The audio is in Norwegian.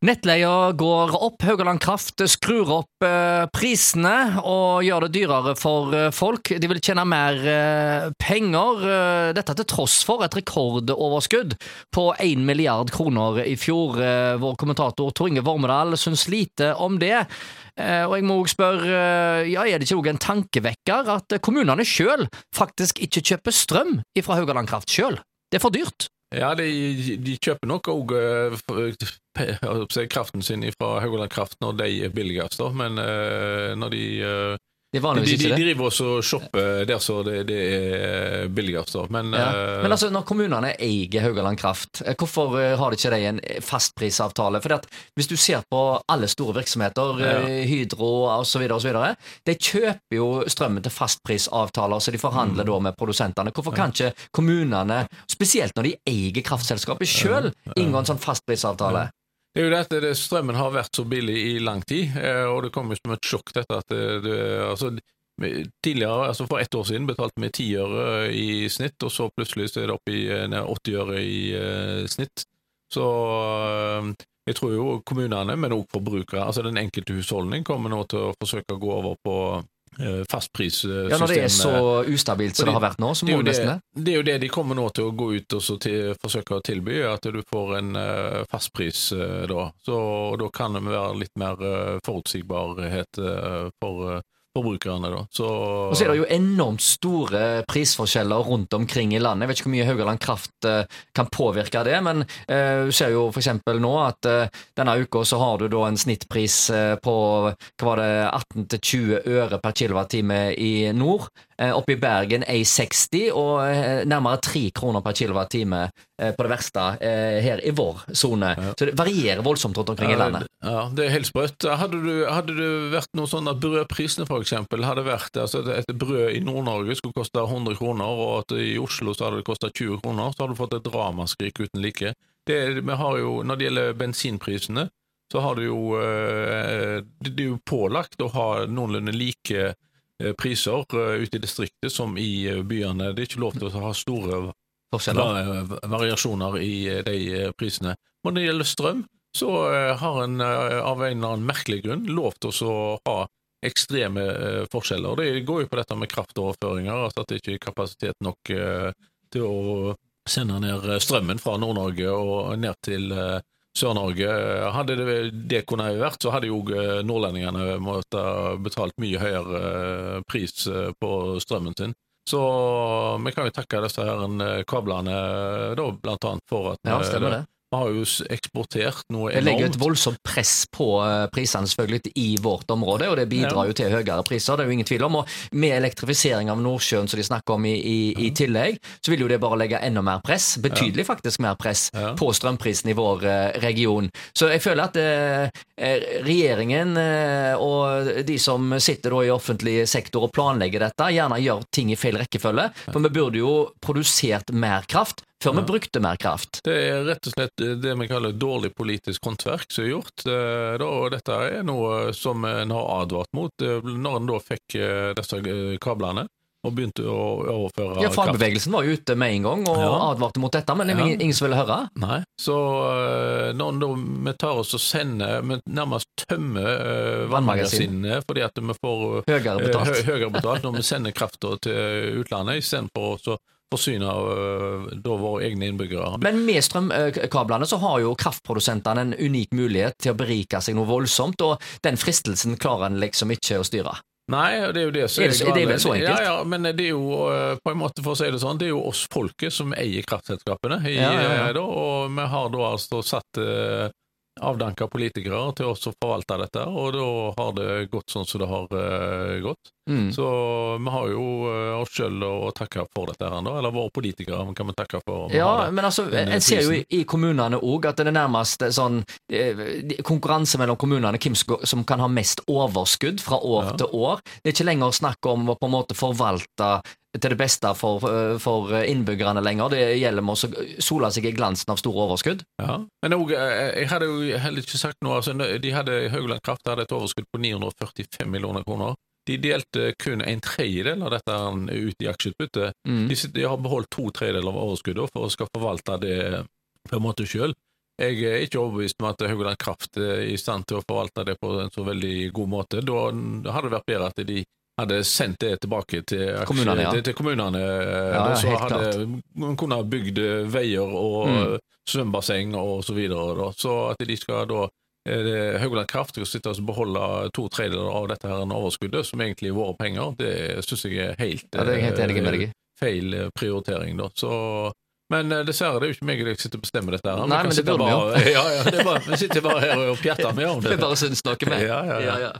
Nettleia går opp. Haugaland Kraft skrur opp eh, prisene og gjør det dyrere for eh, folk. De vil tjene mer eh, penger. eh, Dette til tross for et rekordoverskudd på 1 milliard kroner i fjor. Eh, Vår kommentator Tor Inge Vormedal syns lite om det. Eh, Og jeg må også spørre, ja, er det ikke også en tankevekker at kommunene sjøl faktisk ikke kjøper strøm fra Haugaland Kraft sjøl? Det er for dyrt. Ja, de, de kjøper nok òg kraften sin fra Haugaland Kraft når de er billigst. Men eh, når de er de, de driver også og shopper der så det, det er billigst. Men, Ja. uh, Men altså, når kommunene eier Haugaland Kraft, eh, hvorfor eh, har de ikke det i en fastprisavtale? For hvis du ser på alle store virksomheter, Ja. Hydro osv., de kjøper jo strømmen til fastprisavtaler, så de forhandler Mm. da med produsentene. Hvorfor kan ikke kommunene, spesielt når de eier kraftselskapet sjøl, inngå en sånn fastprisavtale? Det er jo det at det, strømmen har vært så billig i lang tid, eh, og det kom jo som et sjokk dette at det, det, altså, Tidligere, altså For ett år siden betalte vi ti øre i snitt, og så plutselig så er det oppe i eh, 80 øre i eh, snitt. Så eh, jeg tror jo kommunene, men også forbrukere, altså den enkelte husholdning, kommer nå til å forsøke å gå over på eh, fastprissystem. Ja, Når det er så ustabilt som det, det har vært nå, så må du nesten det, det. er jo det de kommer nå til å gå ut og så til, forsøke å tilby, at du får en uh, fastpris eh, da. Så da kan det være litt mer eh, forutsigbarhet eh, for eh, forbrukerne, da. Så, Og så er det jo enormt store prisforskjeller rundt omkring i landet. Jeg vet ikke hvor mye Haugaland Kraft eh, kan påvirke det, men eh, du ser jo eksempel nå at eh, denne uka så har du da en snittpris på hva var det, 18-20 øre per kilowattime i nord. Eh, Oppe i Bergen A60 og nærmere 3 kroner per kilowattime på det verste her i vår sone. Ja. Så det varierer voldsomt rundt omkring i landet. Ja, det er helt sprøtt. Hadde, du, hadde det vært noe sånn at brødprisene for eksempel hadde vært altså et brød i Nord-Norge skulle koste 100 kroner, og at i Oslo så hadde det kosta 20 kroner, så hadde du fått et ramaskrik uten like. Det, vi har jo, når det gjelder bensinprisene, så har det jo eh, Det er jo pålagt å ha noenlunde like eh, priser eh, ute i distriktet som i byene. Det er ikke lov til å ha store variasjoner i de prisene. Når det gjelder strøm, så har en av en eller annen merkelig grunn lov til å ha ekstreme uh, forskjeller. Det går jo på dette med kraftoverføringer, altså at det ikke er kapasitet nok uh, til å sende ned eh, strømmen fra Nord-Norge og ned til uh, Sør-Norge. Hadde det, det kunne vært, så hadde jo nordlendingene måttet betalt mye høyere pris på strømmen sin. Så vi kan jo takke disse her kablene da, blant annet for at Ja, det. Vi har jo eksportert noe enormt. Det legger et voldsomt press på eh, prisene selvfølgelig i vårt område, og det bidrar jo til høyere priser, det er jo ingen tvil om. Og med elektrifisering av Nordsjøen som de snakker om i, i, i tillegg, så vil jo det bare legge enda mer press, betydelig faktisk mer press, på strømprisen i vår eh, region. Så jeg føler at eh, eh, regjeringen eh, og de som sitter da i offentlig sektor og planlegger dette, gjerne gjør ting i feil rekkefølge, for vi burde jo produsert mer kraft før vi brukte mer kraft. Det er rett og slett det vi kaller dårlig politisk håndverk som er gjort. eh, og dette er noe som en har advart mot eh, når en da fikk eh, disse eh, kablene og begynte å overføre Ja. Fagbevegelsen var jo ute med en gang og Ja. advarte mot dette, men det var Ja. ingen, som ville høre. Nei, så eh, når vi tar oss og sender, vi nærmest tømmer uh, vannmagasinene fordi at vi får Høyere eh, betalt. hø- høyere betalt når vi sender krafta til utlandet, istedenfor å så forsyne eh, da våre egne innbyggere. Men med strømkablene så har jo kraftprodusentene en unik mulighet til å berike seg noe voldsomt, og den fristelsen klarer en liksom ikke å styre. Nei, det er jo det som Er det er det vel så enkelt? Ja, ja, men det er jo eh, på en måte for å si det sånn, det er jo oss folket som eier kraftselskapene. I, Ja, ja, ja. eh, Da, og vi har da altså satt avdanka politikere til oss å forvalte dette, og da har det gått sånn som det har uh, gått. Mm. Så vi har jo uh, oss sjøl å takke for dette, her, nå, eller våre politikere kan vi takke for. Ja, men altså, en ser jo i, i kommunene òg at det er nærmest sånn eh, konkurranse mellom kommunene, hvem som- som kan ha mest overskudd fra år Ja. til år. Det er ikke lenger snakk om å på en måte forvalte til det beste for, for innbyggerne lenger. Det gjelder med å sole seg i glansen av store overskudd. Ja. Men også, eh, jeg hadde jo heller ikke sagt noe. Altså, de hadde, Haugland Kraft hadde et overskudd på 945 millioner kroner. De delte kun en tredjedel av dette ut i aksjeutbytte. Mm. De, de har beholdt to tredjedeler av overskuddet for å skal forvalte det på en måte sjøl. Jeg er ikke overbevist om at Haugland Kraft er i stand til å forvalte det på en så veldig god måte. Da hadde det vært bedre at de hadde sendt det tilbake til kommunene. Ja. Til, til kommunene ja, da, så hadde man kunne bygd veier og mm. svømmebasseng og så videre. Da. Så at de skal da Haugland Kraft skal sitte og beholde to tredjedeler av dette her overskuddet, som egentlig er våre penger, det syns jeg er helt, ja, er helt enig feil prioritering. Da. Så men dessverre, det er jo ikke meg jeg sitter og bestemmer dette. her. Nei, men det burde vi jo. Ja, ja, det bare, vi sitter bare her og pjatter med om det. Vi bare syns noe med. Ja. ja, ja.